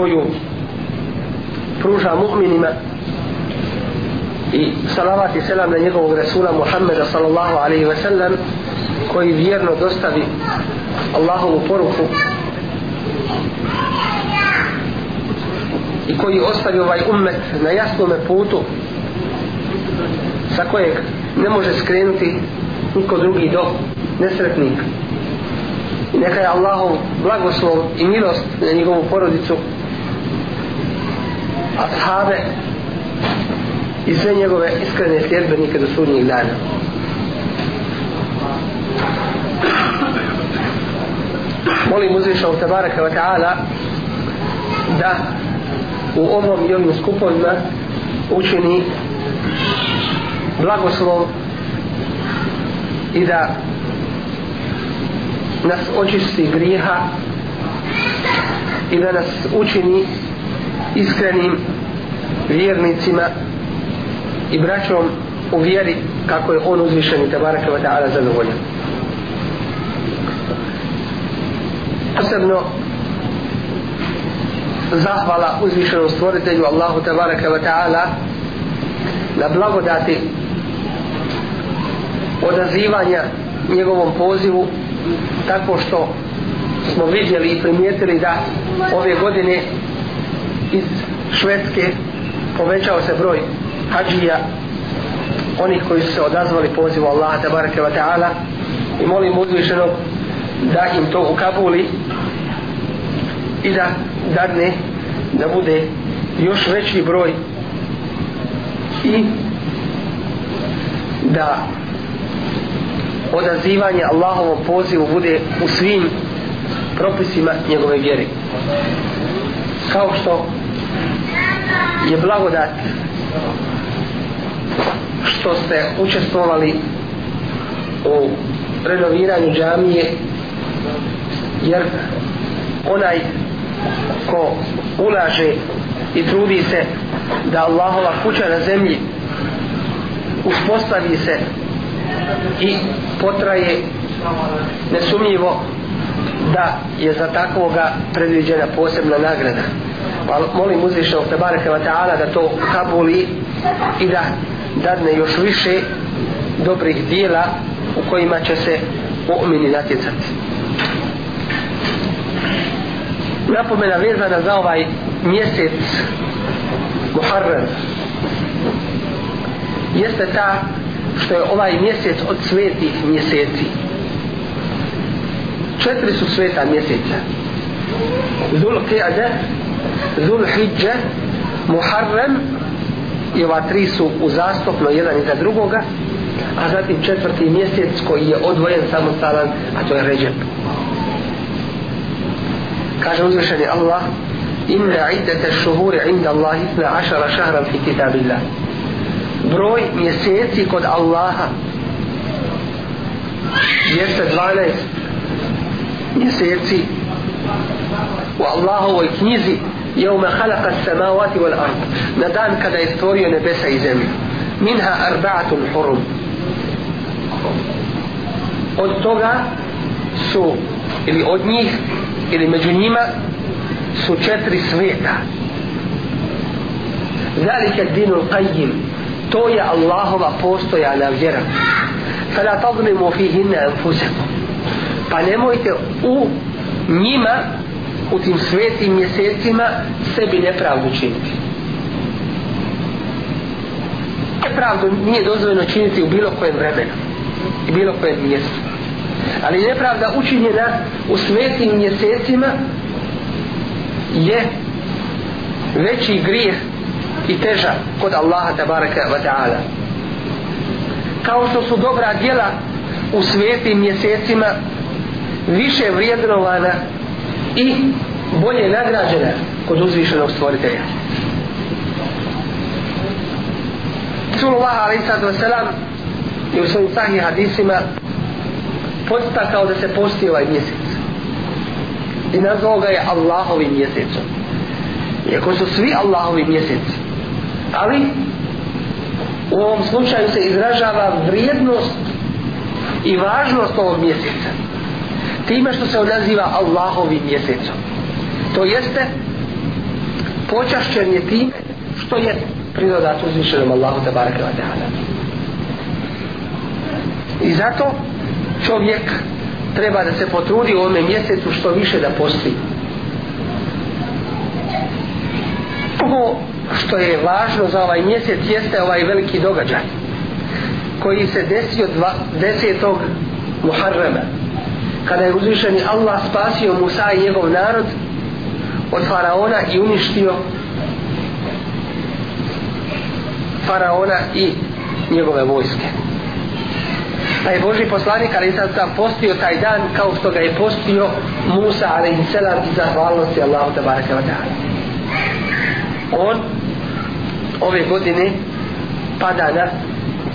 koju pruža mu'minima i salavat i selam na njegovog Rasula Muhammeda sallallahu alaihi ve sellem koji vjerno dostavi Allahovu poruku i koji ostavi ovaj ummet na jasnome putu sa kojeg ne može skrenuti niko drugi do nesretnik. i neka je Allahov blagoslov i milost na njegovu porodicu ashaabe i sve njegove iskrene sljedbenike do sudnjih dana. Molim uzvišao tabaraka wa ta'ala da u ovom i ovim skupovima učini blagoslov i da nas očisti grijeha i da nas učini iskrenim vjernicima i braćom u vjeri kako je on uzvišen i tabaraka wa ta'ala zadovoljan. Posebno zahvala uzvišenom stvoritelju Allahu tabaraka wa ta'ala na blagodati odazivanja njegovom pozivu tako što smo vidjeli i primijetili da ove godine iz Švedske povećao se broj hađija onih koji su se odazvali pozivu Allaha tabaraka wa ta'ala i molim uzvišenog da im to ukabuli i da dadne da bude još veći broj i da odazivanje Allahovom pozivu bude u svim propisima njegove vjere. Kao što je blagodat što ste učestvovali u renoviranju džamije jer onaj ko ulaže i trudi se da Allahova kuća na zemlji uspostavi se i potraje nesumnjivo da je za takvoga predviđena posebna nagrada. Pa molim uzvišnog Tebareka wa ta'ala da to kabuli i da dadne još više dobrih dijela u kojima će se mu'mini natjecati. Napomena vezana za ovaj mjesec Muharram jeste ta što je ovaj mjesec od svetih mjeseci. Četiri su sveta mjeseca. Zul Qiyada Zul Hidja Muharram i ova tri su uzastopno jedan iza drugoga a zatim četvrti mjesec koji je odvojen samostalan a to je Ređep. Kaže uzvišeni Allah inna iddete šuhuri inda Allah itna ašara šahran fi kitabillah. Broj mjeseci kod Allaha jeste 12 mjeseci u Allahovoj knjizi يوم خلق السماوات والأرض ندان كذا يستوريو نبسا يزمي منها أربعة حرم od toga su ili od njih ili među njima su četiri svijeta zalike dinu qajim to je Allahova postojana vjera fala tazlimu fihinna anfusakum pa nemojte u njima u tim svetim mjesecima sebi nepravdu činiti. Nepravdu nije dozvoljeno činiti u bilo kojem vremenu i bilo kojem mjestu. Ali nepravda učinjena u svetim mjesecima je veći grijeh i teža kod Allaha tabaraka wa ta'ala. Kao što su dobra djela u svetim mjesecima više vrijednovana i bolje nagrađene kod uzvišenog stvoritelja. Rasulullah a.s. sallatu i u svojim sahih hadisima podstakao da se posti ovaj mjesec. I nazvao ga je Allahovim mjesecom. Iako su svi Allahovi mjeseci ali u ovom slučaju se izražava vrijednost i važnost ovog mjeseca. Time što se odaziva Allahovim mjesecom to jeste počašćen je tim što je prirodat uzvišenom Allahu tabaraka wa ta'ala. I zato čovjek treba da se potrudi u ovome mjesecu što više da posti. Ovo što je važno za ovaj mjesec jeste ovaj veliki događaj koji se desio dva, desetog Muharrema kada je uzvišeni Allah spasio Musa i njegov narod od faraona i uništio faraona i njegove vojske. Pa je Boži poslanik ali sad sam postio taj dan kao što ga je postio Musa ali i selam i zahvalnosti Allahu tabaraka wa ta'ala. On ove godine pada na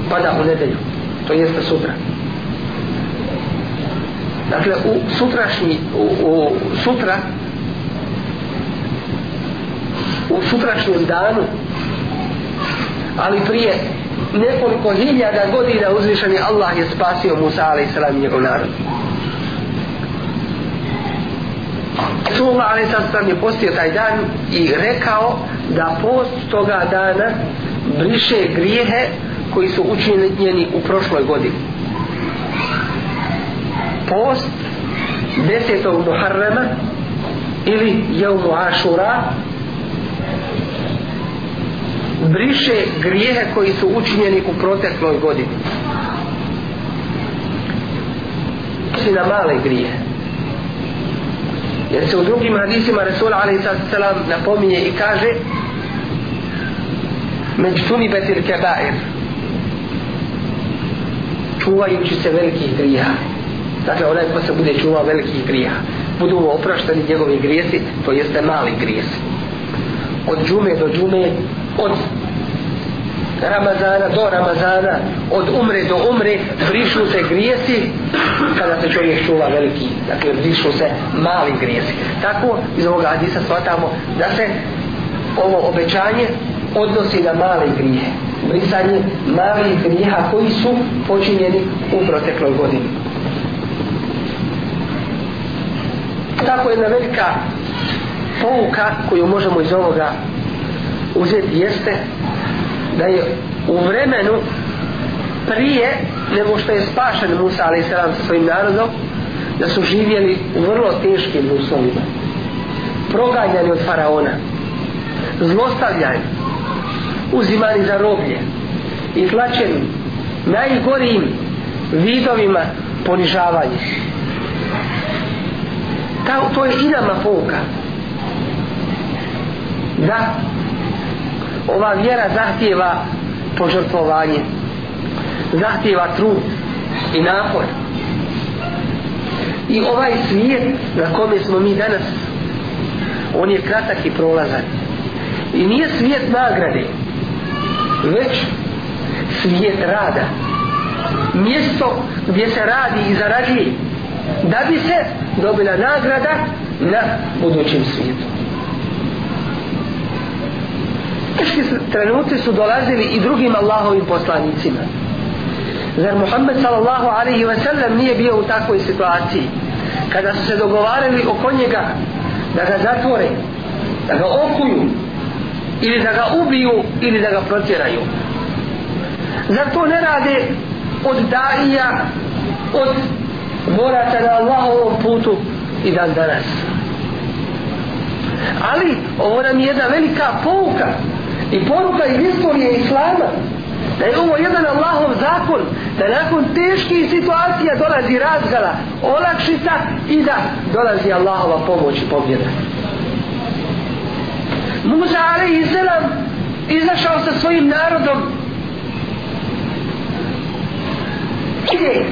pada u nedelju to jeste sutra. Dakle u sutrašnji u, u sutra u sutrašnjem danu ali prije nekoliko hiljada godina uzvišeni Allah je spasio Musa a.s. i njegov narod Rasulullah a.s. je postio taj dan i rekao da post toga dana briše grijehe koji su učinjeni u prošloj godini post desetog Muharrema ili Jevmu Ašura briše grijehe koji su učinjeni u protekloj godini. Si na male grijehe. Jer se u drugim hadisima Resul a.s. napominje i kaže među tuni betir kebair čuvajući se velikih grija dakle onaj ko se bude čuvao velikih grija budu oprašteni njegovi grijesi to jeste mali grijesi. Od džume do džume od Ramazana do Ramazana od umre do umre brišu se grijesi kada se čovjek čuva veliki dakle brišu se mali grijesi. Tako iz ovoga hadisa shvatamo da se ovo obećanje odnosi na male grije brisanje malih grijeha koji su počinjeni u protekloj godini. Tako jedna velika pouka koju možemo iz ovoga uzeti jeste da je u vremenu prije nego što je spašen Musa a.s. sa svojim narodom da su živjeli u vrlo teškim uslovima proganjani od faraona zlostavljani uzimani za roblje i tlačeni najgorijim vidovima ponižavanja Ta, to je i nama pouka da ova vjera zahtjeva požrtvovanje zahtjeva trud i napor. I ovaj svijet na kome smo mi danas on je kratak i prolazan. I nije svijet nagrade već svijet rada. Mjesto gdje se radi i zarađuje da bi se dobila nagrada na budućem svijetu teški trenuci su dolazili i drugim Allahovim poslanicima. Zar Muhammed sallallahu alaihi wa sallam nije bio u takvoj situaciji? Kada su se dogovarali oko njega da ga zatvore da ga okuju ili da ga ubiju ili da ga protjeraju. Zar to ne rade od daija od boraca na Allahovom putu i dan danas? Ali ovo nam je jedna velika pouka i poruka iz istorije Islama da je ovo jedan Allahov zakon da nakon teških situacija dolazi razgala olakšica i da dolazi Allahova pomoć i pobjeda. Muza alaihi selam izašao sa svojim narodom. Ide.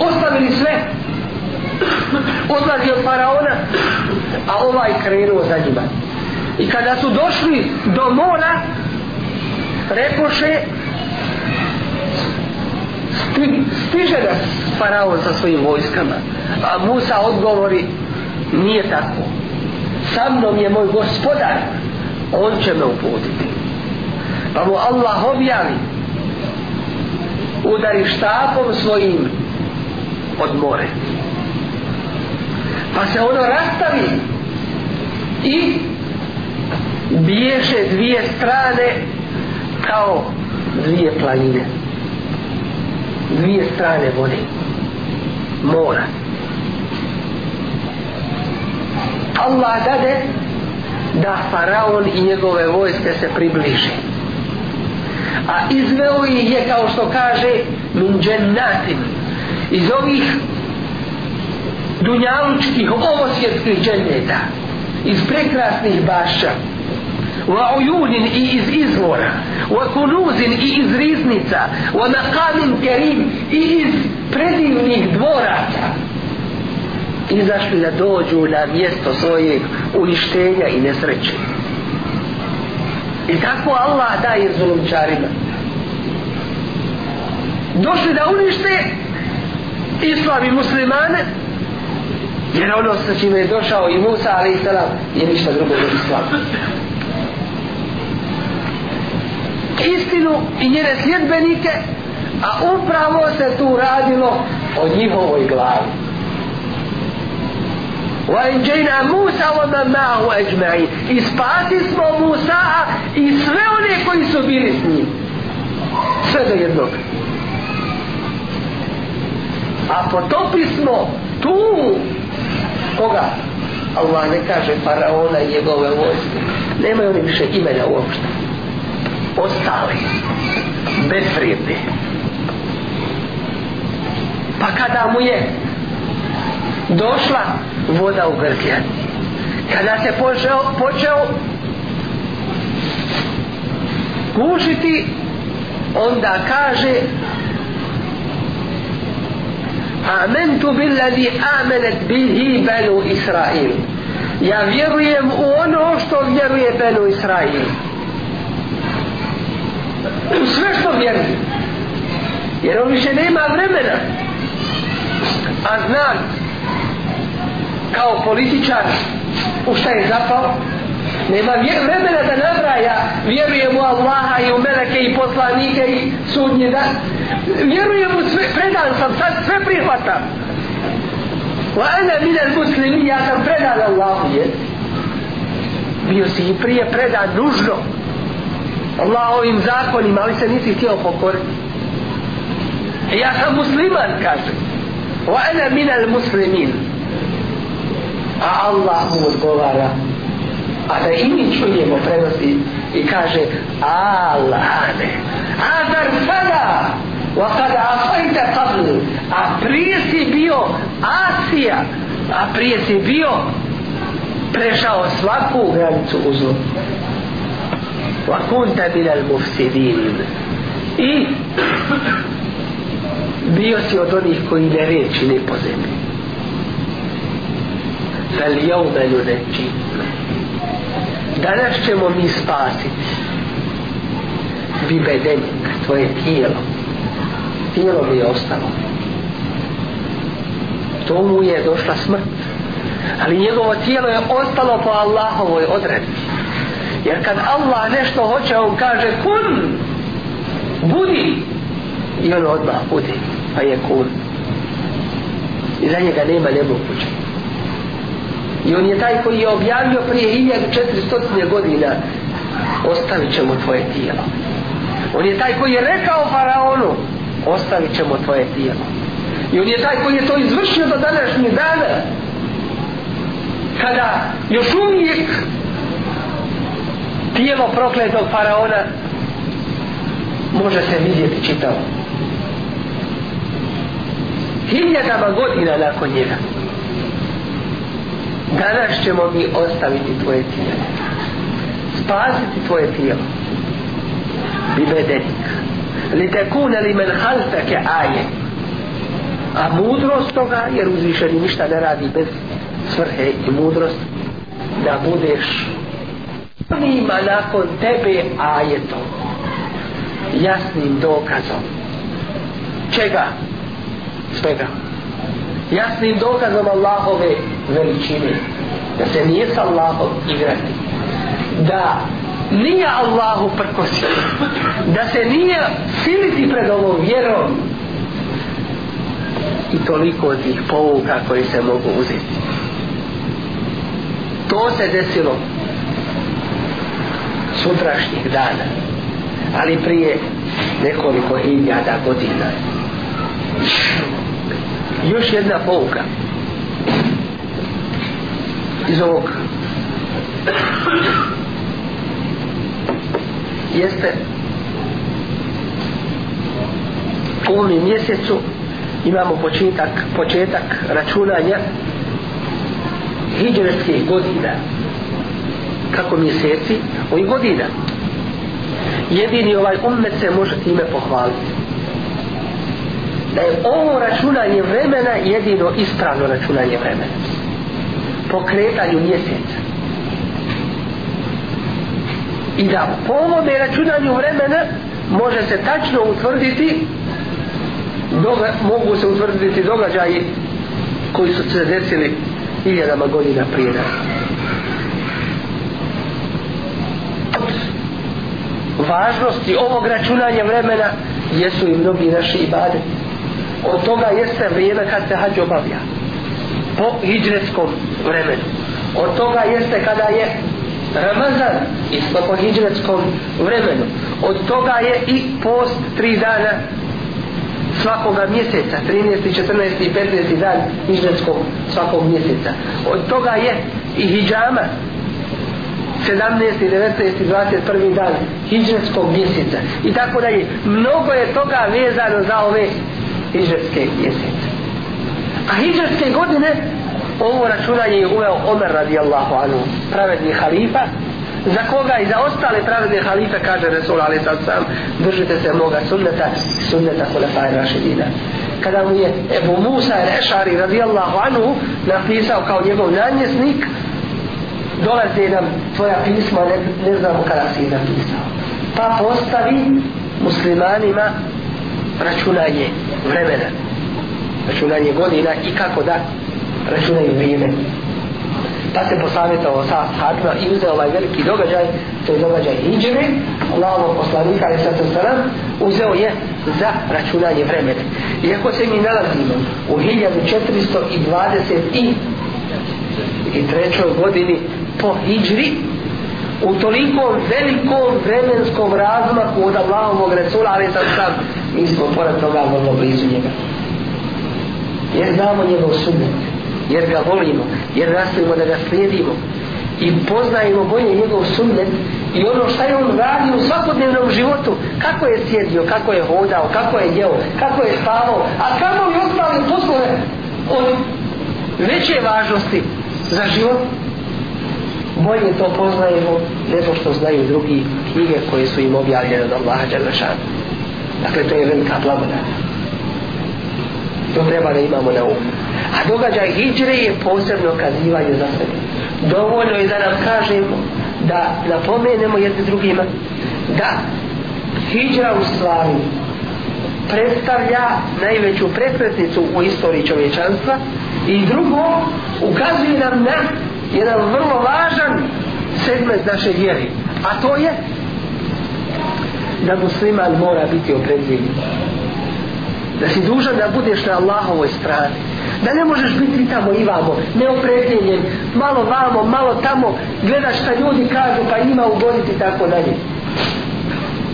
Ostavili sve. Odlazi od faraona a ovaj krenuo za njima i kada su došli do mora rekoše sti, stiže da faraon sa svojim vojskama. A Musa odgovori nije tako. Sa mnom je moj gospodar. On će me uputiti. Pa mu Allah objavi udari štapom svojim od more. Pa se ono rastavi i biješe dvije strane kao dvije planine. Dvije strane vode. Mora. Allah dade da faraon i njegove vojske se približe. A izveo ih je kao što kaže min džennatin iz ovih dunjalučkih ovosvjetskih dženneta. Iz prekrasnih bašća wa ujunin i iz izvora. Wa kunuzin i iz riznica. Wa naqamin kerim i iz predivnih dvoraca izašli da dođu na mjesto svoje uništenja i nesreće. I tako Allah daje zulumčarima. Došli da unište islam i muslimane jer ono sa čime je došao i Musa ali i salam je ništa drugo do islama istinu i njene sljedbenike a upravo se tu radilo o njihovoj glavi وَإِنْجَيْنَا مُوسَى وَمَنْ مَعَهُ أَجْمَعِينَ I spasi smo Musa i sve one koji su bili s njim. Sve do jednog. A potopi smo tu koga? Allah ne kaže faraona i njegove vojske. Nemaju oni više imena uopšte. Ostali. Bezvrijedni. Pa kada mu je došla voda u grkljan kada se počeo, počeo kušiti onda kaže amentu billadi amenet bihi benu Israil ja vjerujem u ono što vjeruje benu Israil u sve što vjeruje. Jer on više nema vremena. A znam kao političar u šta je zapao. Nema vremena da nabraja. Vjerujem u Allaha i u meleke i poslanike i sudnje da vjerujem u sve predan sam sad sve prihvatam wa ana min al muslimin ja sam predan Allahu je. Bio si i prije predan nužno. Allahovim zakonima ali se nisi htio pokoriti. Ja sam musliman kaže. Wa ana min al muslimin. A Allah mu odgovara. A da i mi čujemo prenosi i kaže Allahane. A zar sada? Wa kad asajte qabl. A prije si bio Asija. A prije si bio prešao svaku granicu u وكنت من المفسدين bil mufsidin. I bio si od onih koji ne reči ne po zemlji fel jaume nuneći danas ćemo mi spasiti bi bedenik tvoje tijelo. Tijelo mi je ostalo. To mu je došla smrt. Ali njegovo tijelo je ostalo po Allahovoj odredbi jer kad Allah nešto hoće on kaže kun budi i on odmah budi pa je kun i za njega nema nemoguće I on je taj koji je objavio prije 1400 godina ostavit ćemo tvoje tijelo. On je taj koji je rekao faraonu ostavit ćemo tvoje tijelo. I on je taj koji je to izvršio do današnjih dana. Kada još uvijek tijelo prokletog faraona može se vidjeti čitavo. Hiljadama godina nakon njega. Danas ćemo mi ostaviti tvoje tijelo. Spasiti tvoje tijelo. Bibedenik li tekune li men halfeke aje. A mudrost toga jer uzvišeni ništa ne radi bez svrhe i mudrost da budeš prima nakon tebe ajetom jasnim dokazom. Čega? Svega. Jasnim dokazom Allahove veličine. Da se nije sa Allahom igrati. Da nije Allahu prkosi. Da se nije siliti pred ovom vjerom. I toliko od tih pouka koji se mogu uzeti. To se desilo sutrašnjih dana. Ali prije nekoliko hiljada godina. Još jedna pouka. Iz ovog. Jeste u ovom mjesecu imamo početak, početak računanja hijđarskih godina kako mjeseci ovih godina. Jedini ovaj ummet se može time pohvaliti. Da je ovo računanje vremena jedino ispravno računanje vremena. Po kretanju mjeseca. I da po ovome računanju vremena može se tačno utvrditi doga, mogu se utvrditi događaji koji su se desili hiljadama godina prije nas. Važnosti ovog računanja vremena jesu i mnogi naši ibade od toga jeste vrijeme kad se hađ obavlja po hijđretskom vremenu od toga jeste kada je Ramazan isto po hijđretskom vremenu od toga je i post tri dana svakoga mjeseca 13. 14. i 15. dan hijđretskog svakog mjeseca od toga je i hijjama 17. 19. 21. dan hijđretskog mjeseca i tako dalje mnogo je toga vezano za ove hijđretske mjesece a hijđretske godine ovo računanje je uveo Omer radijallahu anhu pravedni halifa za koga i za ostale pravedne halife kaže Resul Ali sad sam držite se moga sunneta sunneta Hulefaj Rašidina kada mu je Ebu Musa Rešari radijallahu anhu napisao kao njegov namjesnik dolaze nam tvoja pisma ne, ne znamo kada si ih napisao pa postavi muslimanima računanje vremena računanje godina i kako da računaju vrijeme. Pa se posavjetao sa ashabima i uzeo ovaj veliki događaj to je događaj Hidžre. Allahovog poslanika ali sad sam uzeo je za računanje vremena. Iako se mi nalazimo u 1420 i i trećoj godini po Hidžri u toliko velikom vremenskom razmaku od Allahovog Resula ali sad sam mi smo pored toga vrlo blizu njega. Jer znamo njegov sunnet jer ga volimo, jer nastavimo da ga slijedimo. I poznajemo bolje njegov sunnet i ono šta je on radio u svakodnevnom životu kako je sjedio, kako je hodao, kako je jeo, kako je spavao a kako mi ostali poslove od veće važnosti za život bolje to poznajemo nego što znaju drugi knjige koje su im objavljene od Allaha Đalešana dakle to je velika blagodat. To treba da imamo na umu. A događaj hijđre je posebno kazivanje za sebe. Dovoljno je da nam kažemo da napomenemo jedni drugima da hijđra u stvari predstavlja najveću prekretnicu u istoriji čovječanstva i drugo ukazuje nam na jedan vrlo važan segment naše vjeri a to je da musliman mora biti oprezljiv. da si dužan da budeš na Allahovoj strani da ne možeš biti tamo i vamo neopredeljen malo vamo, malo tamo gledaš šta ljudi kažu pa ima ugoditi tako dalje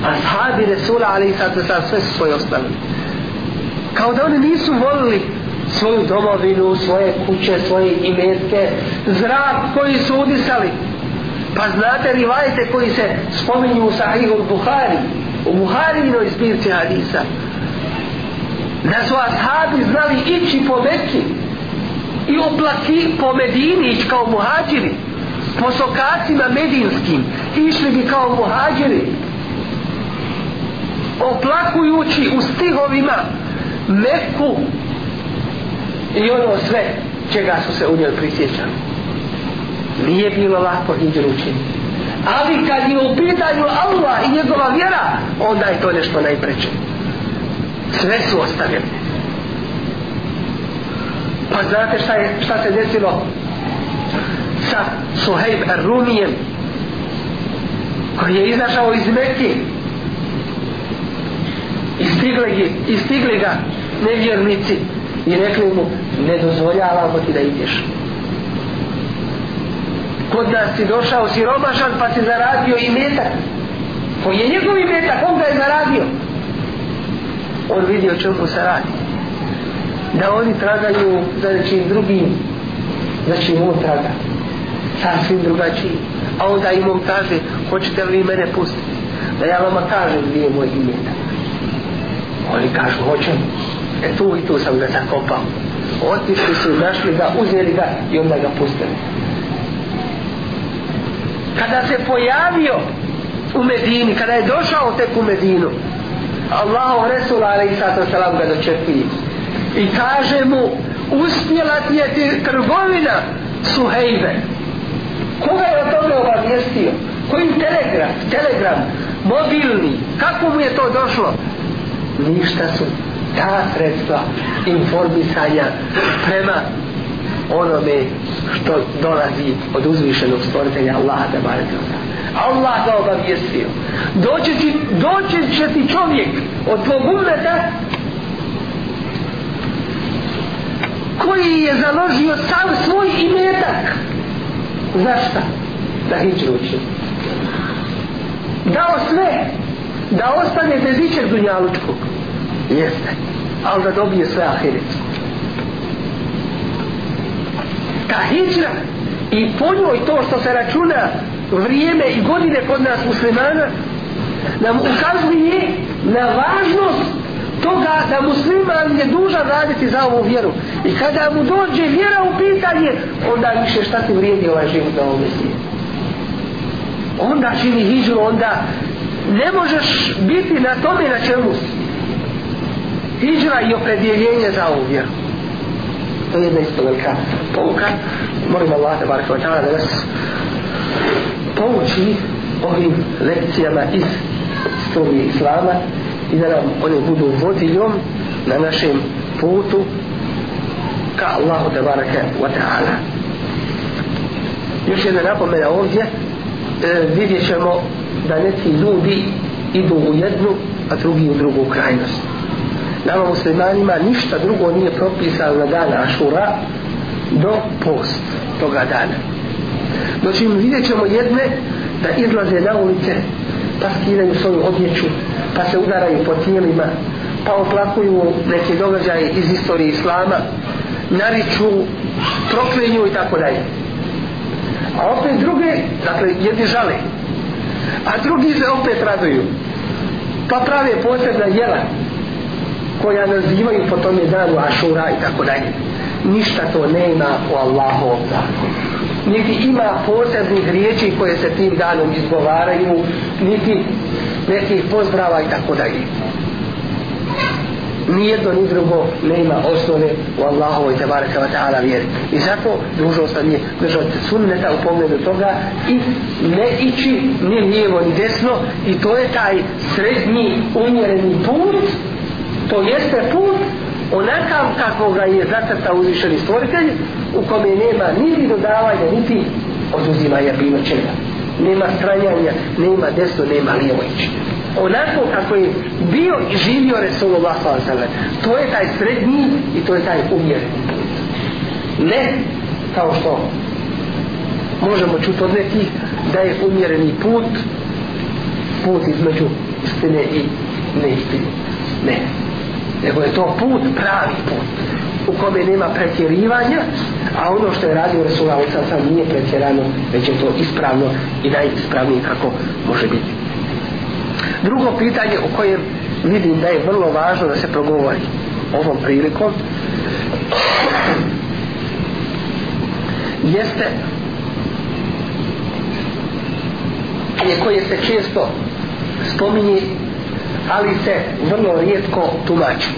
a sahabi Resula ali sad sad sve su svoje ostali. kao da oni nisu volili svoju domovinu, svoje kuće, svoje imetke, zrak koji su udisali. Pa znate rivajte koji se spominju u Sahihu Buhari, u Buharinoj zbirci hadisa da su ashabi znali ići po Mekki i oplaki po Medini ići kao muhađiri po sokacima medinskim išli bi kao muhađiri oplakujući u stihovima Mekku i ono sve čega su se u njoj prisjećali. Nije bilo lako hijđer učiniti. Ali kad je u pitanju Allah i njegova vjera onda je to nešto najpreće sve su ostavili pa znate šta, je, šta se desilo sa Suhejb Rumijem koji je izašao iz Mekke. I stigli, i stigli ga nevjernici i rekli mu ne dozvoljavamo ti da ideš. Kod nas si došao siromašan pa si zaradio i metak. Koji je njegov metak? On ga je zaradio. On vidio čemu se radi. Da oni tragaju za nečim drugim znači on traga. Sasvim drugačiji. A onda im on kaže hoćete li mene pustiti? Da ja vama kažem gdje je moj imetak oni kažu hoćem e tu i tu sam ga zakopao. Otišli su našli ga uzeli ga i onda ga pustili. Kada se pojavio u Medini kada je došao tek u Medinu Allahu Resul alaihi salam ga dočepi i kaže mu uspjela ti je ti trgovina Suhejbe. Koga je o tome obavijestio? Koji telegram telegram? Mobilni. Kako mu je to došlo? Ništa su ta sredstva informisanja prema onome što dolazi od uzvišenog stvoritelja Allaha da bare Allah ga obavijestio. Doći, ti, doći će ti čovjek od tvog umeta koji je založio sam svoj imetak. Za šta? da hiđu uči dao sve. Da ostane bez ičeg dunjalučkog jeste. Ali da dobije sve ahiretsko ta hijra i po njoj to što se računa vrijeme i godine kod nas muslimana nam ukazuje na važnost toga da musliman je dužan raditi za ovu vjeru. I kada mu dođe vjera u pitanje onda više šta ti vrijedi ovaj život na ovom svijetu. Onda čini hijđu onda ne možeš biti na tome na čemu si hijra i opredjeljenje za ovu vjeru. To je jedna isto velika pouka. Molim Allah da baraka da nas pouči ovim lekcijama iz istorije Islama i da nam oni budu vodiljom na našem putu ka Allahu da baraka wa ta'ala. Još jedna napomena ovdje. E, vidjet ćemo da neki ljudi idu u jednu a drugi u drugu krajnost nama muslimanima ništa drugo nije propisano na dana Ašura do post toga dana. Znači vidjet ćemo jedne da izlaze na ulice pa skidaju svoju odjeću pa se udaraju po tijelima pa oplakuju neke događaje iz istorije Islama nariču proklenju i tako dalje. A opet druge dakle jedni žale a drugi se opet raduju pa prave posebna jela koja nazivaju po tome danu Ašura i tako dalje. Ništa to nema u Allahovom zakonu. Niti ima posebnih riječi koje se tim danom izgovaraju niti nekih pozdrava i tako dalje. Nijedno ni drugo nema osnove u Allahovoj tabaraka wa ta'ala vjeri. I zato dužnost nam je držati sunneta u pogledu toga i ne ići ni lijevo ni desno i to je taj srednji umjereni put to jeste put onakav kako ga je zacrta uzvišeni stvoritelj u kome nema niti dodavanja niti oduzimanja bilo čega. Nema stranjanja, nema desno, nema lijevo ići. Onako kako je bio i živio Resulullah s.a.v. to je taj srednji i to je taj umjereni ne kao što možemo čuti od nekih da je umjereni put put između istine i neistine. Ne nego je to put, pravi put u kome nema pretjerivanja a ono što je radio Resulullah sam nije pretjerano već je to ispravno i najispravnije kako može biti. Drugo pitanje o kojem vidim da je vrlo važno da se progovori ovom prilikom jeste je koje se često spominje ali se vrlo rijetko tumači.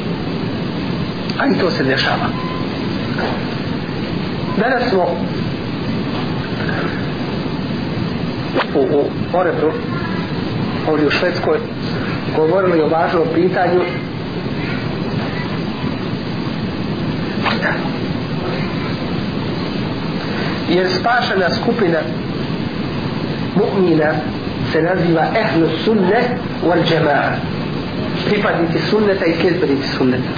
A i to se dešava. Danas smo u, u Orebru ovdje u Švedskoj govorili o važnom pitanju. Jer spašena skupina mu'mina se naziva ehlu sunne wal džema'a pripadnici sunneta i sljedbenici sunneta.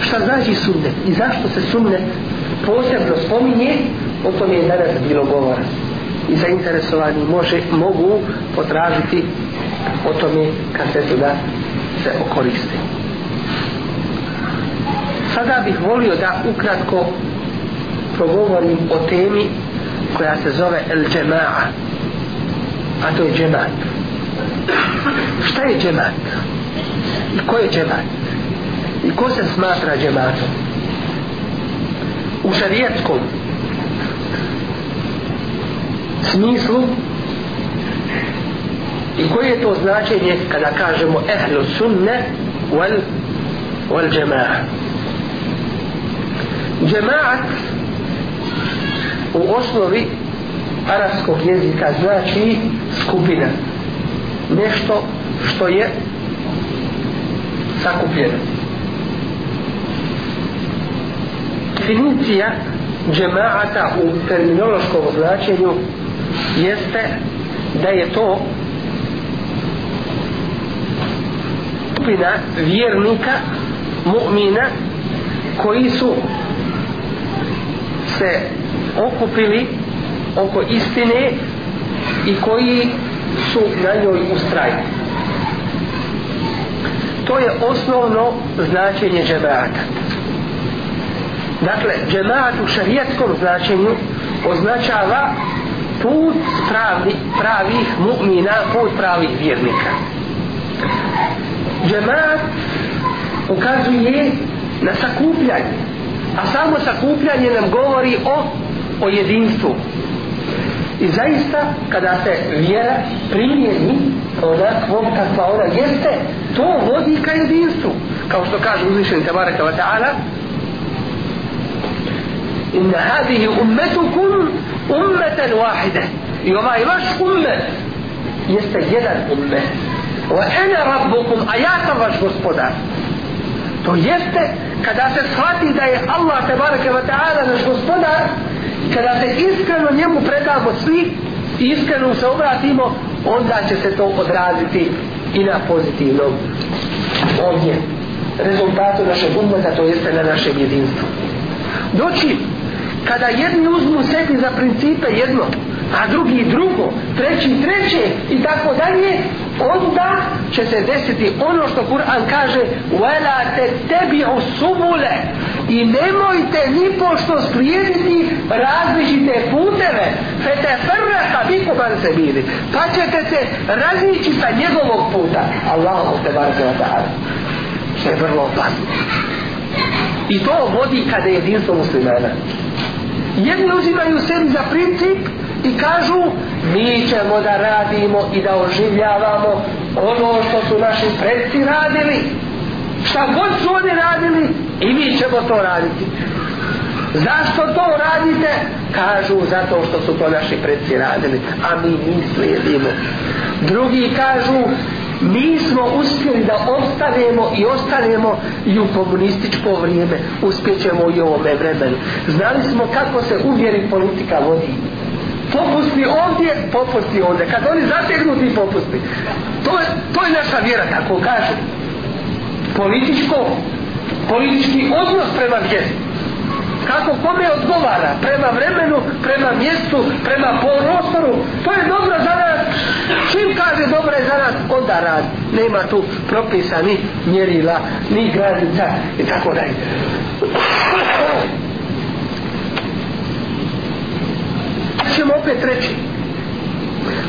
Šta znači sunnet i zašto se sunnet posebno spominje? O tome je danas bilo govora. I zainteresovani može, mogu potražiti o tome kasetu da se okoriste. Sada bih volio da ukratko progovorim o temi koja se zove El Džema'a a to je džemat šta je džemat i ko je džemat i ko se smatra džematom? U šarijetskom smislu? I koje je to značenje kada kažemo ehlu sunne wal, wal džema'a? Džema'at u osnovi arabskog jezika znači skupine. Nešto što je sakupljeno. Definicija džema'ata u terminološkom značenju jeste da je to skupina vjernika mu'mina koji su se okupili oko istine i koji su na njoj ustrajni. To je osnovno značenje džemaata. Dakle džemaat u šarijetskom značenju označava put pravi, pravih mu'mina put pravih vjernika. Džemaat ukazuje na sakupljanje a samo sakupljanje nam govori o o jedinstvu i zaista kada se vjera primjeni onakvom kakva ona jeste to vodi ka jedinstvu. Kao što kaže uzvišeni tabaraka wa ta'ala inna hadihi ummetukum ummeten wahide. I ovaj vaš ummet jeste jedan ummet. Wa ene rabbukum a ja sam vaš gospodar. To jeste kada se shvati da je Allah tabaraka wa ta'ala naš gospodar kada se iskreno njemu predamo svi i iskreno se obratimo onda će se to odraziti i na pozitivnom. Ovdje rezultatu našeg umeta to jeste na našem jedinstvu. Doći kada jedni uzmu sebi za principe jedno a drugi drugo, treći treće i tako dalje, onda će se desiti ono što Kur'an kaže وَلَا تَتَّبِعُ سُبُلَ i nemojte ni pošto slijediti različite puteve fete frraka biku ban se bili pa ćete se razići sa njegovog puta Allahu te bar se vata što je vrlo opasno i to vodi kada je jedinstvo muslimana jedni uzimaju sebi za princip i kažu mi ćemo da radimo i da oživljavamo ono što su naši predci radili. Šta god su oni radili i mi ćemo to raditi. Zašto to radite? Kažu zato što su to naši predci radili a mi mi slijedimo. Drugi kažu mi smo uspjeli da ostanemo i ostanemo i u komunističko vrijeme. Uspjećemo i u ovome vremenu. Znali smo kako se uvjeri politika vodi popusti ovdje, popusti ovdje. Kad oni zategnu ti popusti. To je, to je naša vjera, kako kažu. Političko, politički odnos prema vjeri. Kako kome odgovara prema vremenu, prema mjestu, prema prostoru. To je dobro za nas. Čim kaže dobro je za nas, onda rad. Nema tu propisa ni mjerila, ni granica i tako dalje ćemo opet reći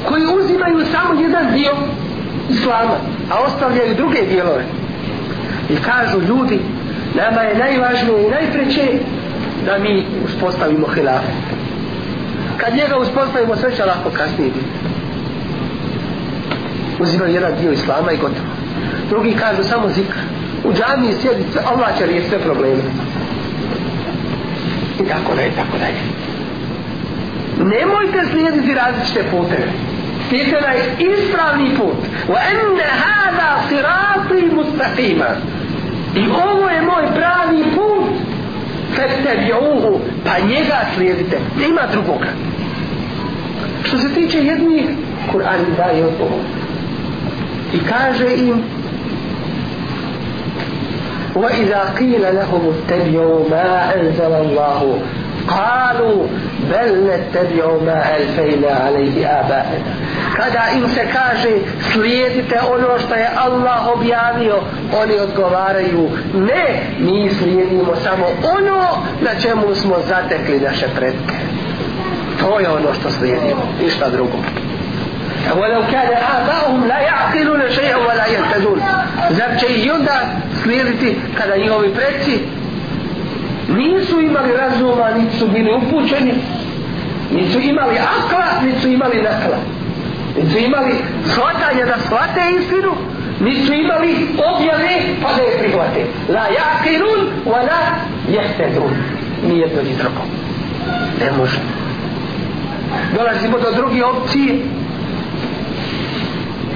koji uzimaju samo jedan dio islama a ostavljaju druge dijelove. I kažu ljudi nama je najvažnije i najpreće da mi uspostavimo hilaf kad njega uspostavimo sve će lako kasnije biti. Uzimaju jedan dio islama i gotovo. Drugi kažu samo zikr. U džami sjedi Allah će rijeti sve probleme. I tako dalje, tako dalje nemojte slijediti različite puteve Slijedite onaj ispravni put wa enne hada sirati mustaqima i ovo je moj pravi put fettebi'uhu pa njega slijedite nema drugoga što se tiče jednih Kur'an daje odgovor i kaže im وإذا قيل لهم اتبعوا ما أنزل الله قالوا بل نتبع ما ألفينا عليه آبائنا kada im se kaže slijedite ono što je Allah objavio oni odgovaraju ne mi slijedimo samo ono na čemu smo zatekli naše predke to je ono što slijedimo ništa drugo ولو كان آباؤهم لا يعقلون شيئا ولا يهتدون zar će i onda slijediti kada njihovi predci nisu imali razuma niti su bili upućeni nisu imali akla niti su imali nakla. Niti su imali shvatanja da shvate istinu niti su imali objave pa da je prihvate. La jakirun wa la jehtedun nijedno ni drugo. Ne može. Dolazimo do druge opcije.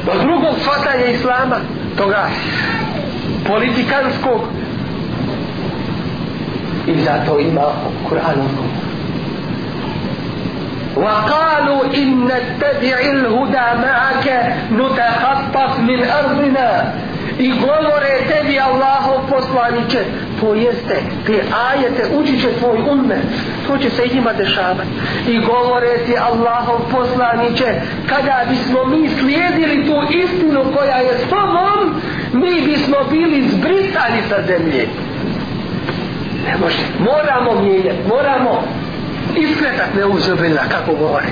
Do drugog shvatanja islama toga politikanskog i zato ima Kur'an وقالوا إن نتبع الهدى معك نتخطف من أرضنا i govore tebi Allahov poslaniće to jeste te ajete učit će tvoj umet to će se i njima dešavati i govore ti Allahov poslaniće kada bismo mi slijedili tu istinu koja je s tobom mi bismo bili zbrisani sa zemlje ne može moramo mijenjati moramo iskretat ne uzubila kako govore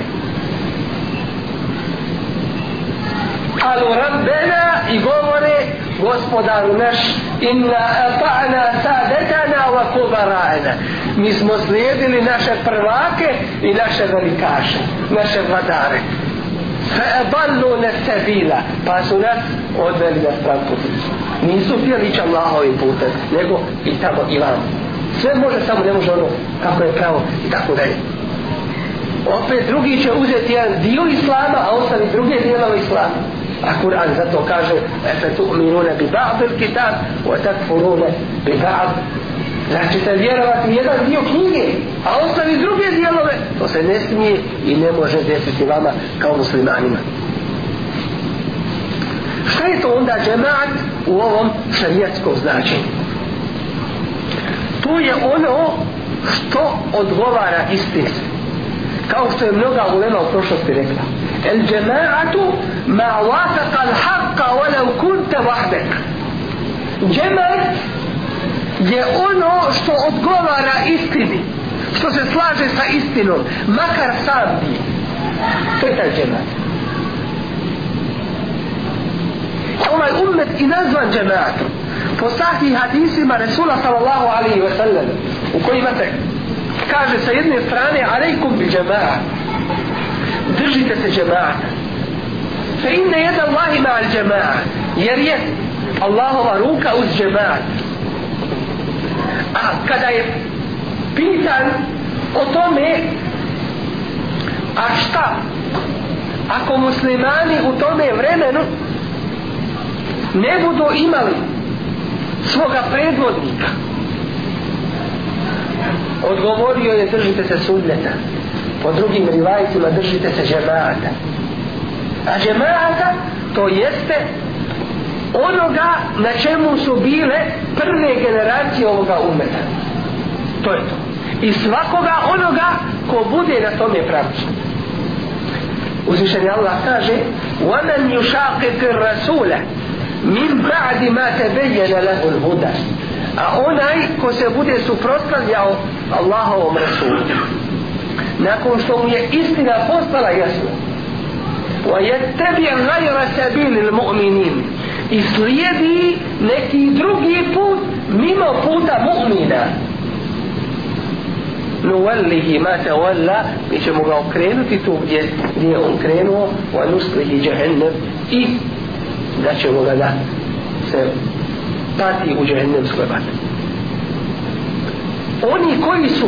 alu rabbena i govore gospodaru naš inna ata'na sadetana wa kubara'na mi smo slijedili naše prvake i naše velikaše naše vladare فأضلوا نستبيلا pa su nas odveli na stranku nisu htjeli ići Allahovim putem nego i tamo i vam sve može samo ne može ono kako je pravo i tako dalje. Opet drugi će uzeti jedan dio islama a ostavi druge dijelove islama. A Kur'an zato kaže efe tu'minune bi ba'd il kitab wa takfurune bi ba'd. Znači se vjerovati jedan dio knjige a ostavi druge dijelove? To se ne smije i ne može desiti vama kao muslimanima. Šta je to onda džemaat u ovom šarijetskom značenju? To je ono što odgovara istini. Kao što je mnoga ulema u prošlosti rekla el džemaatu ma wafaqa al haqqa walau kunta wahdek džemaat je ono što odgovara istini što se slaže sa istinom makar sam bi to je taj džemaat ovaj ummet i nazvan džemaatom po sahih hadisima Resula sallallahu alaihi wa sallam u kojima se kaže sa jedne strane alaikum bi džemaat. Držite se džemaata. Fa inne jeda Allahi ma'al džemaat. Jer je Allahova ruka uz džemaat. A kada je pitan o tome a šta? Ako muslimani u tome vremenu ne budu imali svoga predvodnika odgovorio je držite se sunneta po drugim rivajcima držite se džemata a džemata to jeste onoga na čemu su bile prve generacije ovoga umeta to je to i svakoga onoga ko bude na tome pravcu uzvišeni Allah kaže وَمَنْ يُشَاقِقِ الرَّسُولَ min ba'di ma tabayyana lahu al-huda a onaj ko se bude suprotstavljao Allahovom rasulu. Nakon što mu je istina postala jasna. Wa yattabi ghayra sabili al-mu'minin i slijedi neki drugi put mimo puta mu'mina. Nuvallihi ma tawalla. Mi ćemo ga okrenuti tu gdje, gdje je on krenuo. Wa nuslihi jahannam. I da ćemo ga da se pati u džehennemskoj vatri. Oni koji su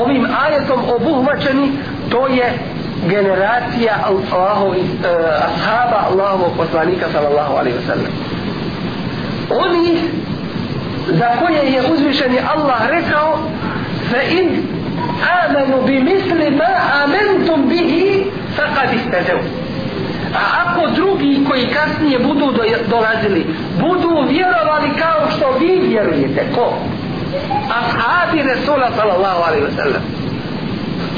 ovim ajetom obuhvaćeni, to je generacija Allahovi, eh, ashaba Allahovog poslanika sallallahu alaihi wasallam. Oni za koje je uzvišeni Allah rekao fa in amanu bi misli ma amentum bihi faqad ihtadaw A ako drugi koji kasnije budu dolazili, budu vjerovali kao što vi vjerujete, ko? ashabi Resula sallallahu alaihi wa sallam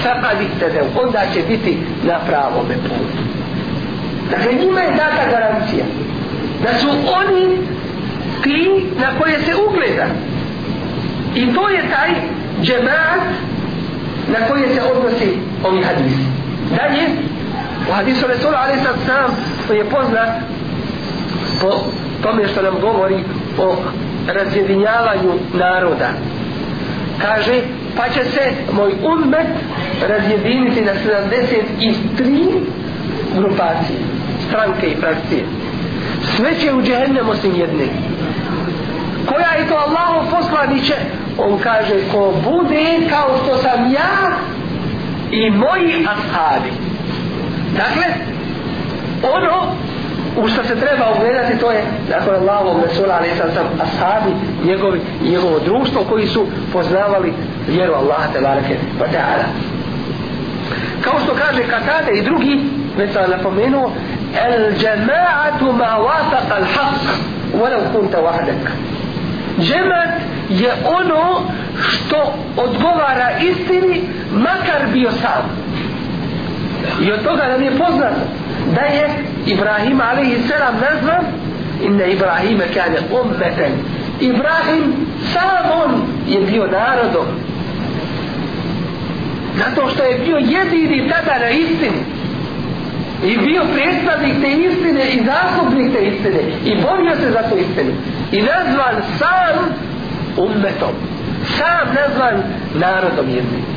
Fakad ihtadav onda će biti na pravom putu. Dakle njima je data garancija da su oni ti na koje se ugleda. I to je taj džemaat na koje se odnosi ovi hadisi. Dalje u hadisu Resula ali sad sam to je poznat po tome što nam govori o razjedinjavanju naroda. Kaže pa će se moj ummet razjediniti na 73 grupacije stranke i frakcije. Sve će u džehennem osim jedne. Koja je to Allahov poslaniće? On kaže ko bude kao što sam ja i moji ashabi dakle ono u što se treba ugledati to je nakon Allahovog Resula ali sam sam ashabi njegovi, njegovo društvo koji su poznavali vjeru Allaha te barake wa ta'ala. Kao što kaže Katade i drugi već sam napomenuo el džema'atu ma wafaqa al haq walau kunta wahdak. Džemat je ono što odgovara istini makar bio sam i od toga nam je poznato da je Ibrahim alaihi nazvan inna Ibrahima kane ummeten. Ibrahim sam on je bio narodom. Zato što je bio jedini tada na istini. I bio predstavnik te istine i zastupnik te istine. I borio se za tu istinu. I nazvan sam ummetom. Sam nazvan narodom jednim.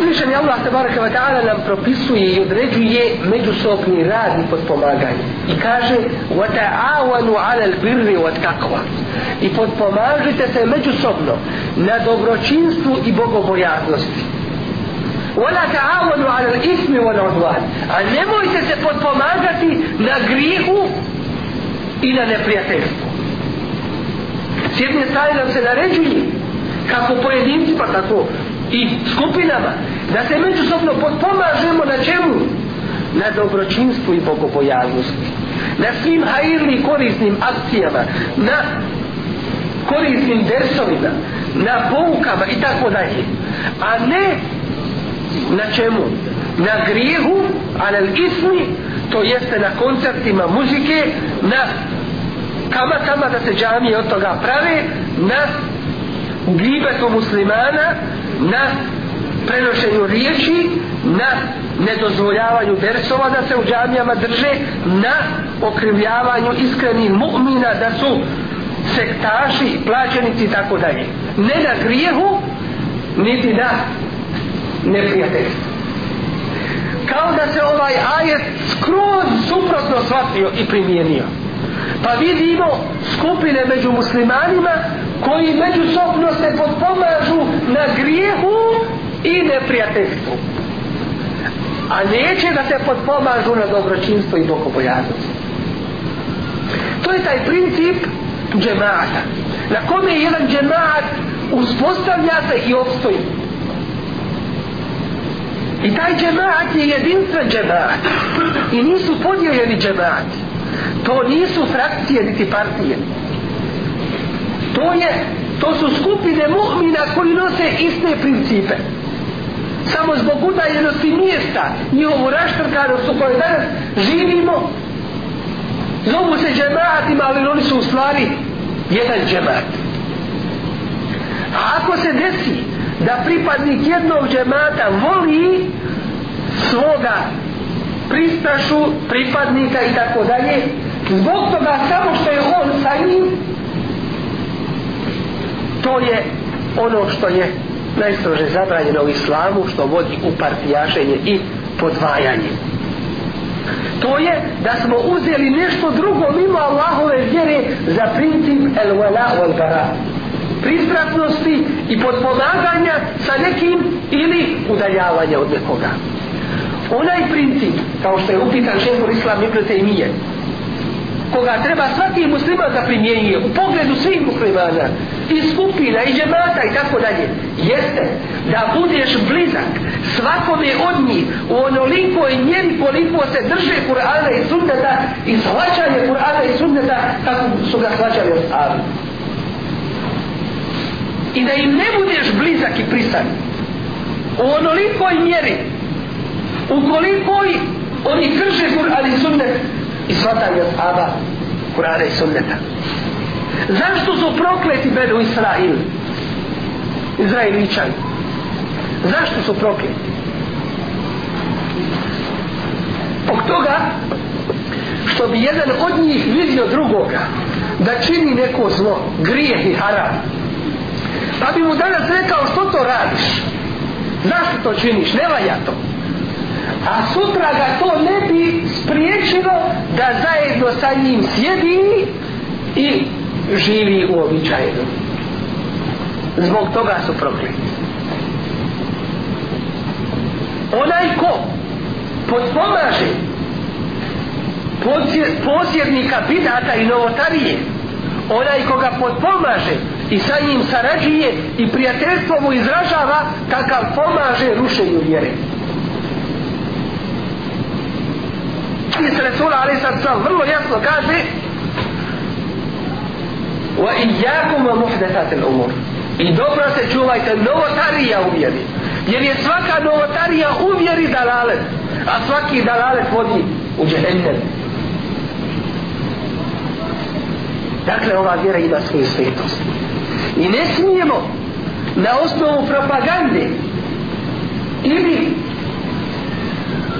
Uzvišen je Allah tabaraka wa ta'ala nam propisuje i određuje međusobni rad i podpomaganje. I kaže وَتَعَوَنُوا عَلَى الْبِرِّ وَتَقْوَ I podpomažite se međusobno na dobročinstvu i bogobojaznosti. وَلَا تَعَوَنُوا عَلَى الْإِثْمِ وَالْعُدْوَانِ A nemojte se podpomagati na grihu i na neprijateljstvu. S jedne strane nam se naređuje kako pojedinci pa tako i skupinama da se međusobno potpomažemo na čemu na dobročinstvu i bogobojavnosti. na svim hajirni korisnim akcijama na korisnim dersovima na poukama i tako dalje a ne na čemu na grijehu a na ismi to jeste na koncertima muzike na kamatama da se džamije od toga prave na u gibetu muslimana na prenošenju riječi na nedozvoljavanju versova da se u džamijama drže na okrivljavanju iskrenih mu'mina da su sektaši, plaćenici i tako dalje. Ne na grijehu niti na neprijateljstvu. Kao da se ovaj ajet skroz suprotno shvatio i primijenio. Pa vidimo skupine među muslimanima koji međusobno se potpomažu na grijehu i neprijateljstvu. A neće da se potpomažu na dobročinstvo i bogobojaznost to je taj princip džemata na kome je jedan džemat uspostavlja se i obstoji i taj džemat je jedinstven džemat. I nisu podijeljeni džemati. To nisu frakcije niti partije to je to su skupine mu'mina koji nose iste principe. Samo zbog udaljenosti mjesta njihovu raštrkanost u kojoj danas živimo zovu se džematima ali oni su u stvari jedan džemat a ako se desi da pripadnik jednog džemata voli svoga pristašu pripadnika i tako dalje zbog toga samo što je on sa njim to je ono što je najstrože zabranjeno u islamu što vodi u partijašenje i podvajanje. To je da smo uzeli nešto drugo mimo Allahove vjere za princip el wala wal bara pristrasnosti i podpomaganja sa nekim ili udaljavanja od nekoga. Onaj princip kao što je upitan šefor islam Ibn Taymiye koga treba svaki musliman da primjenjuje u pogledu svih muslimana i skupina i džemata i tako dalje jeste da budeš blizak svakome od njih u onolikoj mjeri koliko se drže Kur'ana i sunneta i shvaćanje Kur'ana i sunneta kako su ga shvaćali od i da im ne budeš blizak i prisan u onolikoj mjeri u kolikoj oni krže Kur'an i sunnet i shvatanje ashaba Kur'ana i sunneta. Zašto su prokleti Benu Israil? Izraeličani zašto su prokleti? Zbog toga što bi jedan od njih vidio drugoga da čini neko zlo grijeh i haram pa bi mu danas rekao što to radiš? Zašto to činiš? Ne valja to a sutra ga to ne bi spriječilo da zajedno sa njim sjedi i živi u običajenu zbog toga su prokleti onaj ko potpomaže posjednika bidata i novotarije onaj koga potpomaže i sa njim sarađuje i prijateljstvo mu izražava takav pomaže rušenju vjere. Hadis Resula ali sad sam vrlo jasno kaže wa iyakum wa muhdathat al-umur i dobro se čuvajte novotarija u vjeri. Jer je svaka novotarija u vjeri dalalet a svaki dalalet vodi u džehennem. Dakle ova vjera ima svoju svetost. I ne smijemo na osnovu propagande ili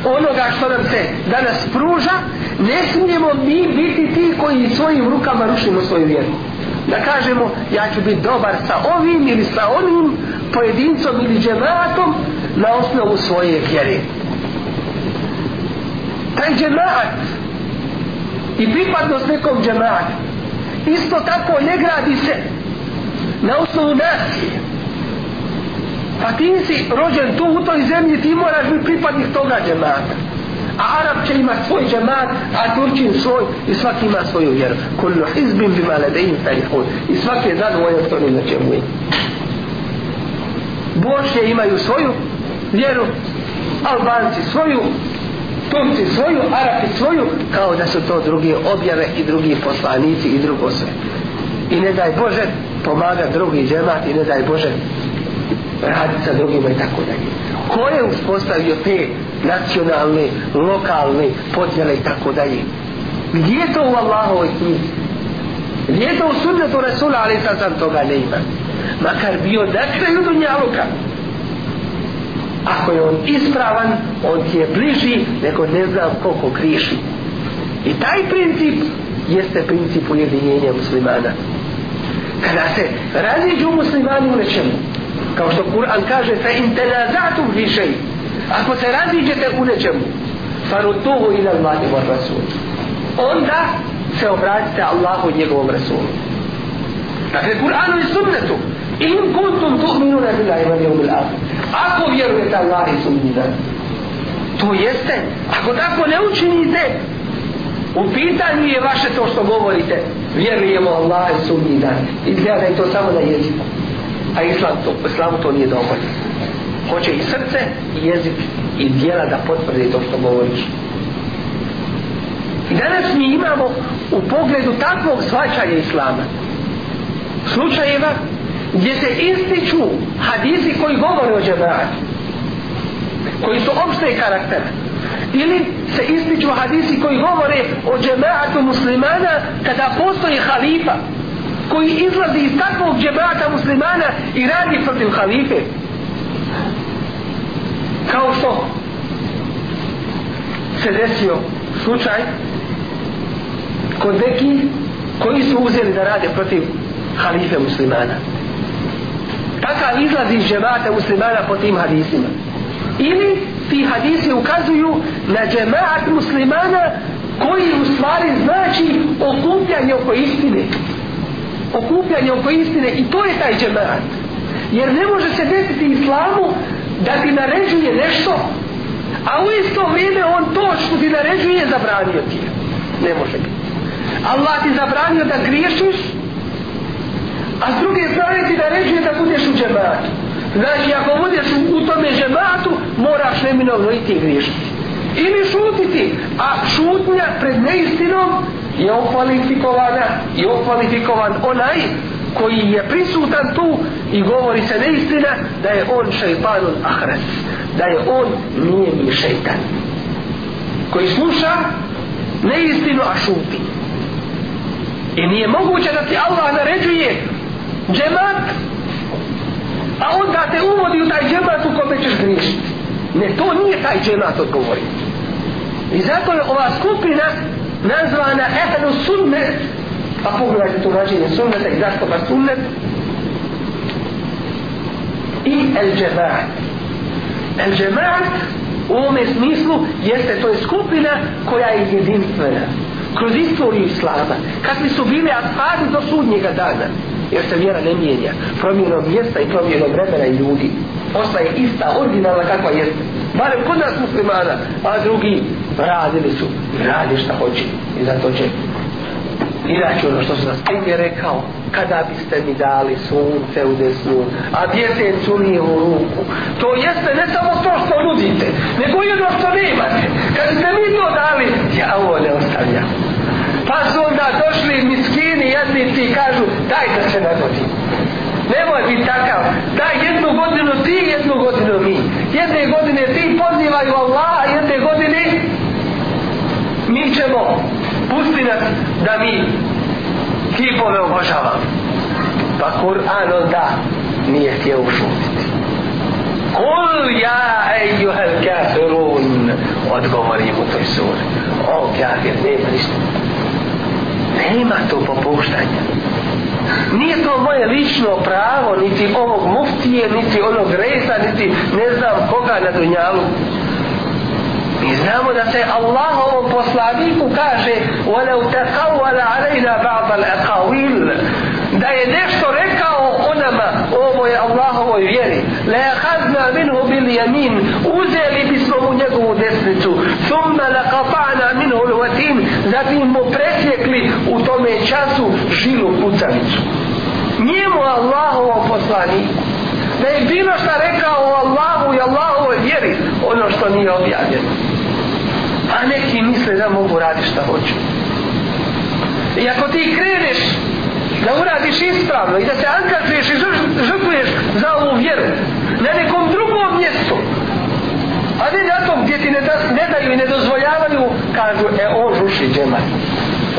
onoga što nam se danas pruža ne smijemo mi biti ti koji svojim rukama rušimo svoju vjeru. Da kažemo ja ću biti dobar sa ovim ili sa onim pojedincom ili džematom na osnovu svoje vjere. Taj džemat i pripadnost nekom džematu isto tako ne gradi se na osnovu nacije pa ti si rođen tu u toj zemlji ti moraš biti pripadnik toga džemata. A Arab će ima svoj džemat a Turčin svoj i svaki ima svoju vjeru. Kullu hizbim bima ledejim farihun i svaki je zadovoljan s onim na čemu je. Bošnje imaju svoju vjeru Albanci svoju Turci svoju, Arapi svoju, kao da su to drugi objave i drugi poslanici i drugo sve. I ne daj Bože pomaga drugi džemat i ne daj Bože raditi sa drugima i tako dalje. Ko je uspostavio te nacionalne, lokalne podjele i tako dalje? Gdje je to u Allahovoj knjizi? Gdje je to u sunnetu Rasula, ali sad sam toga ne ima. Makar bio dakle na kraju dunjaluka, ako je on ispravan on ti je bliži nego ne znam koliko kriši i taj princip jeste princip ujedinjenja muslimana kada se raziđu muslimani u nečemu kao što Kur'an kaže fe in tenazatum višej ako se raziđete u nečemu farutuhu ila Allahi wa rasul. Onda se obratite Allahu i njegovom rasulu. Dakle Kur'anu i sunnetu. In kuntum tu'minuna billahi wal yawmil akhir. Ako vjerujete Allah i sumnji dan to jeste ako tako ne učinite u pitanju je vaše to što govorite. Vjerujemo Allah i sumnji dan izgleda je to samo na jeziku a islam to, islamu to nije dovoljno. Hoće i srce i jezik i dijela da potvrde to što govoriš. I danas mi imamo u pogledu takvog svačanja islama slučajeva gdje se ističu hadisi koji govore o džemaatu koji su opšte karakter ili se ističu hadisi koji govore o džemaatu muslimana kada postoji halifa koji izlazi iz takvog džemaata muslimana i radi protiv halife. Kao što se desio slučaj kod neki koji su uzeli da rade protiv halife muslimana. Takav izlazi iz džemata muslimana po tim hadisima. Ili ti hadisi ukazuju na džemat muslimana koji u stvari znači okupljanje oko istine okupljanje oko istine i to je taj džemat jer ne može se desiti islamu da ti naređuje nešto a u isto vrijeme on to što ti naređuje zabranio ti ne može biti. Allah ti zabranio da griješiš a s druge strane ti naređuje da budeš u džematu. Znači ako budeš u tome džematu moraš neminovno i ti griješiti. Ili šutiti a šutnja pred neistinom je okvalifikovana i okvalifikovan onaj koji je prisutan tu i govori se neistina da je on šeitanun ahres da je on nije mi šeitan. Koji sluša neistinu a šuti. I nije moguće da ti Allah naređuje džemat a onda te uvodi u taj džemat u kome ćeš griješiti. Ne to nije taj džemat odgovori. I zato je ova skupina nazvana ehlu sunnet. Pa pogledajte to rađenje sunneta i zašto pa sunnet? I el džemaat. el džemaat u ovome smislu jeste to je skupina koja je jedinstvena. Kroz istoriju islama. Kakvi su bili ashabi do sudnjega dana. Jer se vjera ne mijenja. Promjenom mjesta i promjenom vremena i ljudi ostaje ista, originalna kakva jeste Bare kod nas muslimana a drugi radili su i radi šta hoće i zato će Inače ono što sam prije rekao, kada biste mi dali sunce u desnu, a djete u u ruku, to jeste ne samo to što nudite, nego i ono što nemate. Kad ste mi to dali, ja ovo ne ostavljam. Pa su onda došli miskini jednici i kažu, daj da se nagodim. Nemoj biti takav. Daj jednu godinu ti, jednu godinu mi. Jedne godine ti pozivaju Allah, a jedne godine mi ćemo pusti nas da mi kipove obožavamo. Pa Kur'an onda nije htio ušutiti. Kul ja ejuhel kafirun odgovori mu toj suri. O kafir, nema ništa. Nema tu popuštanja nije to moje lično pravo, niti ovog muftije, niti onog reza, niti ne znam koga na dunjalu. Mi znamo da se Allah ovom poslaniku kaže وَلَوْ تَقَوَّلَ عَلَيْنَا بَعْضَ الْأَقَوِيلِ Da je nešto rekao nama ovo je Allahovoj vjeri le hazna minhu bil jamin uzeli bismo mu njegovu desnicu. Summa le kapana minhu lvatin zatim mu presjekli u tome času žilu pucavicu njemu Allahovo poslani da je bilo šta rekao o Allahu i Allahovoj vjeri ono što nije objavljeno. A neki misle da mogu raditi šta hoću. I ako ti kreneš da uradiš ispravno i da se angažuješ i žrtvuješ za ovu vjeru na nekom drugom mjestu. A ne na tom gdje ti ne, da, ne daju i ne dozvoljavaju kažu e on ruši džemat.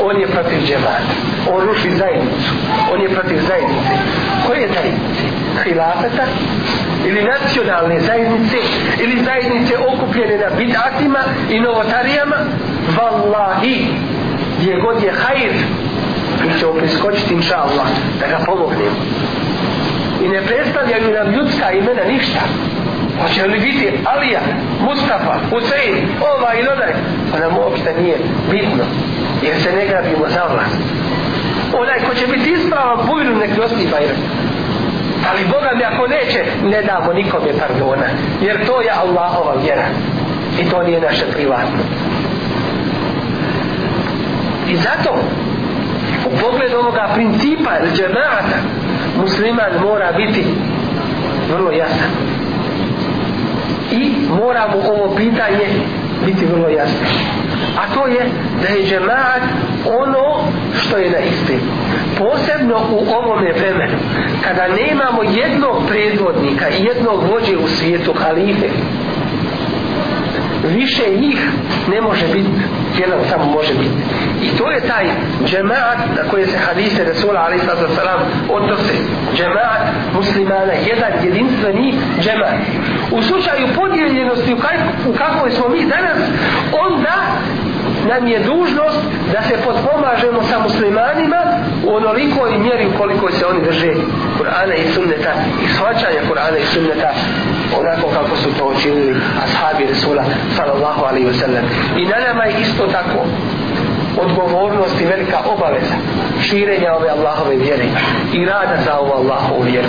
On je protiv džemata. On ruši zajednicu. On je protiv zajednice. Koje zajednice? Hilafeta ili nacionalne zajednice ili zajednice okupljene na bidatima i novotarijama? Vallahi gdje god je hajr mi ćemo priskočiti inša Allah da ga pomognemo. I ne predstavljaju nam ljudska imena ništa. Hoće li biti Alija, Mustafa, Husein, ova ili onaj? Pa nam uopšte nije bitno jer se ne grabimo za vlast. Onaj ko će biti ispravan bujnu nek nosi bajrak ali Boga mi ako neće ne damo nikome pardona jer to je Allahova vjera. I to nije naše privatno. I zato pogled ovoga principa ili džemata musliman mora biti vrlo jasan. I mora mu ovo pitanje biti vrlo jasno. A to je da je džemaat ono što je na istinu. Posebno u ovome vremenu kada nemamo jednog predvodnika i jednog vođe u svijetu halife više njih ne može biti jedan samo može biti i to je taj džemaat na koje se hadise Resula alaih sallatu salam odnose. Džemaat muslimana jedan jedinstveni džemaat. U slučaju podijeljenosti u kakvoj smo mi danas onda nam je dužnost da se potpomažemo sa muslimanima u onolikoj mjeri u koliko se oni drže Kur'ana i sunneta i shvaćanja Kur'ana i sunneta onako kako su to učinili ashabi Resula sallallahu alaihi wa sallam i na nama je isto tako odgovornost i velika obaveza širenja ove Allahove vjere i rada za ovu Allahovu vjeru.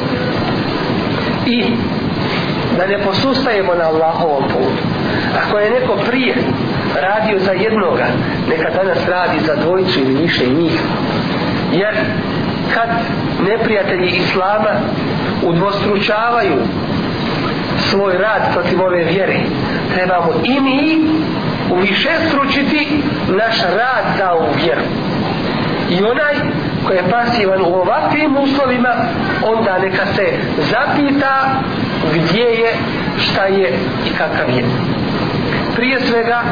I da ne posustajemo na Allahovom putu. Ako je neko prije radio za jednoga neka danas radi za dvojicu ili više njih. Jer kad neprijatelji Islama udvostručavaju svoj rad protiv ove vjere trebamo i mi uvišestručiti naš rad za ovu vjeru. I onaj koji je pasivan u ovakvim uslovima onda neka se zapita gdje je šta je i kakav je. Prije svega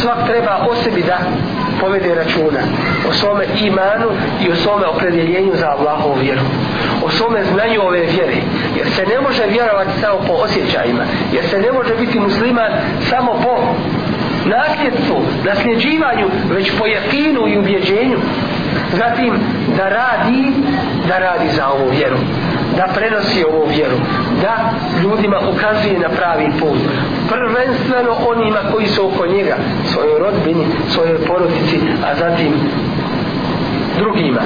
svak treba o sebi da povede računa o svome imanu i o svome opredjeljenju za Allahovu vjeru o svome znanju ove vjere. Jer se ne može vjerovati samo po osjećajima jer se ne može biti musliman samo po nasljedstvu, nasljeđivanju već po jakinu i ubjeđenju. Zatim da radi da radi za ovu vjeru da prenosi ovu vjeru da ljudima ukazuje na pravi put. Prvenstveno onima koji su oko njega svojoj rodbini, svojoj porodici a zatim drugima.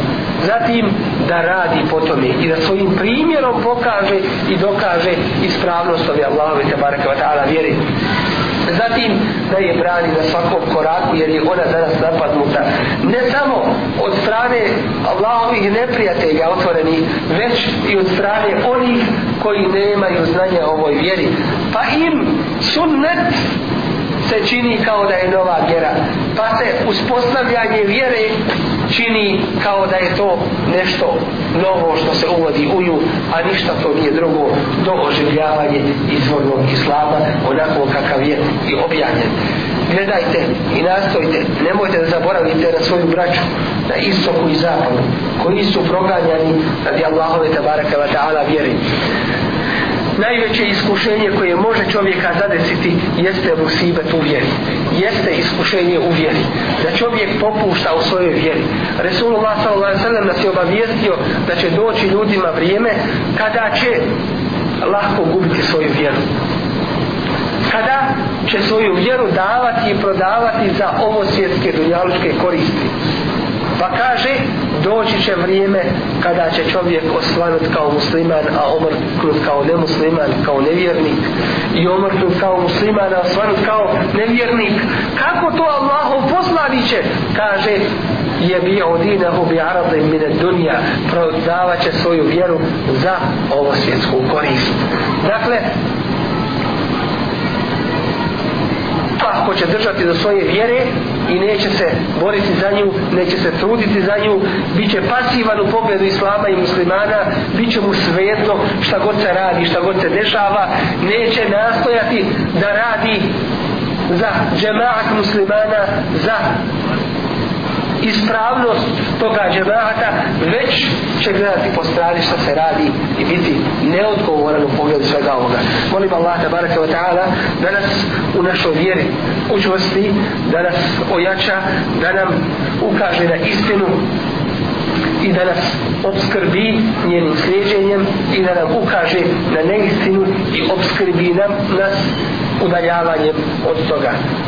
Zatim da radi po tome i da svojim primjerom pokaže i dokaže ispravnost ove Allahove te baraka ta'ala vjeri zatim da je brani na svakom koraku jer je ona danas napadnuta. Ne samo od strane Allahovih neprijatelja otvoreni već i od strane onih koji nemaju znanja o ovoj vjeri. Pa im sunnet se čini kao da je nova vjera. Pa se uspostavljanje vjere čini kao da je to nešto novo što se uvodi u nju a ništa to nije drugo do oživljavanje izvornog islama onako kakav je i objavljen. Gledajte i nastojte nemojte da zaboravite na svoju braću na istoku i zapadu koji su proganjani radi Allahove tabaraka wa ta'ala vjeri najveće iskušenje koje može čovjeka zadesiti jeste musibet u vjeri. Jeste iskušenje u vjeri. Da čovjek popušta u svojoj vjeri. Resulullah s.a.v. nas je obavijestio da će doći ljudima vrijeme kada će lahko gubiti svoju vjeru. Kada će svoju vjeru davati i prodavati za ovo svjetske dunjalučke koristi. Pa kaže doći će vrijeme kada će čovjek osvanut kao musliman a omrknut kao nemusliman kao nevjernik. I omrknut kao musliman a osvanut kao nevjernik. Kako to Allahov poslaniće kaže je bio dinahu bi aradim mine dunja prodavat će svoju vjeru za ovo svjetsku korist. Dakle ako će držati do svoje vjere i neće se boriti za nju, neće se truditi za nju, bit će pasivan u pogledu islama i muslimana, bit će mu svejedno šta god se radi, šta god se dešava, neće nastojati da radi za džemaat muslimana, za ispravnost toga džemata već će gledati po strani što se radi i biti neodgovoran u pogledu svega ovoga. Molim Allah da baraka ta'ala da nas u našoj vjeri učvrsti da nas ojača da nam ukaže na istinu i da nas obskrbi njenim slijedženjem i da nam ukaže na neistinu i obskrbi nam nas udaljavanjem od toga.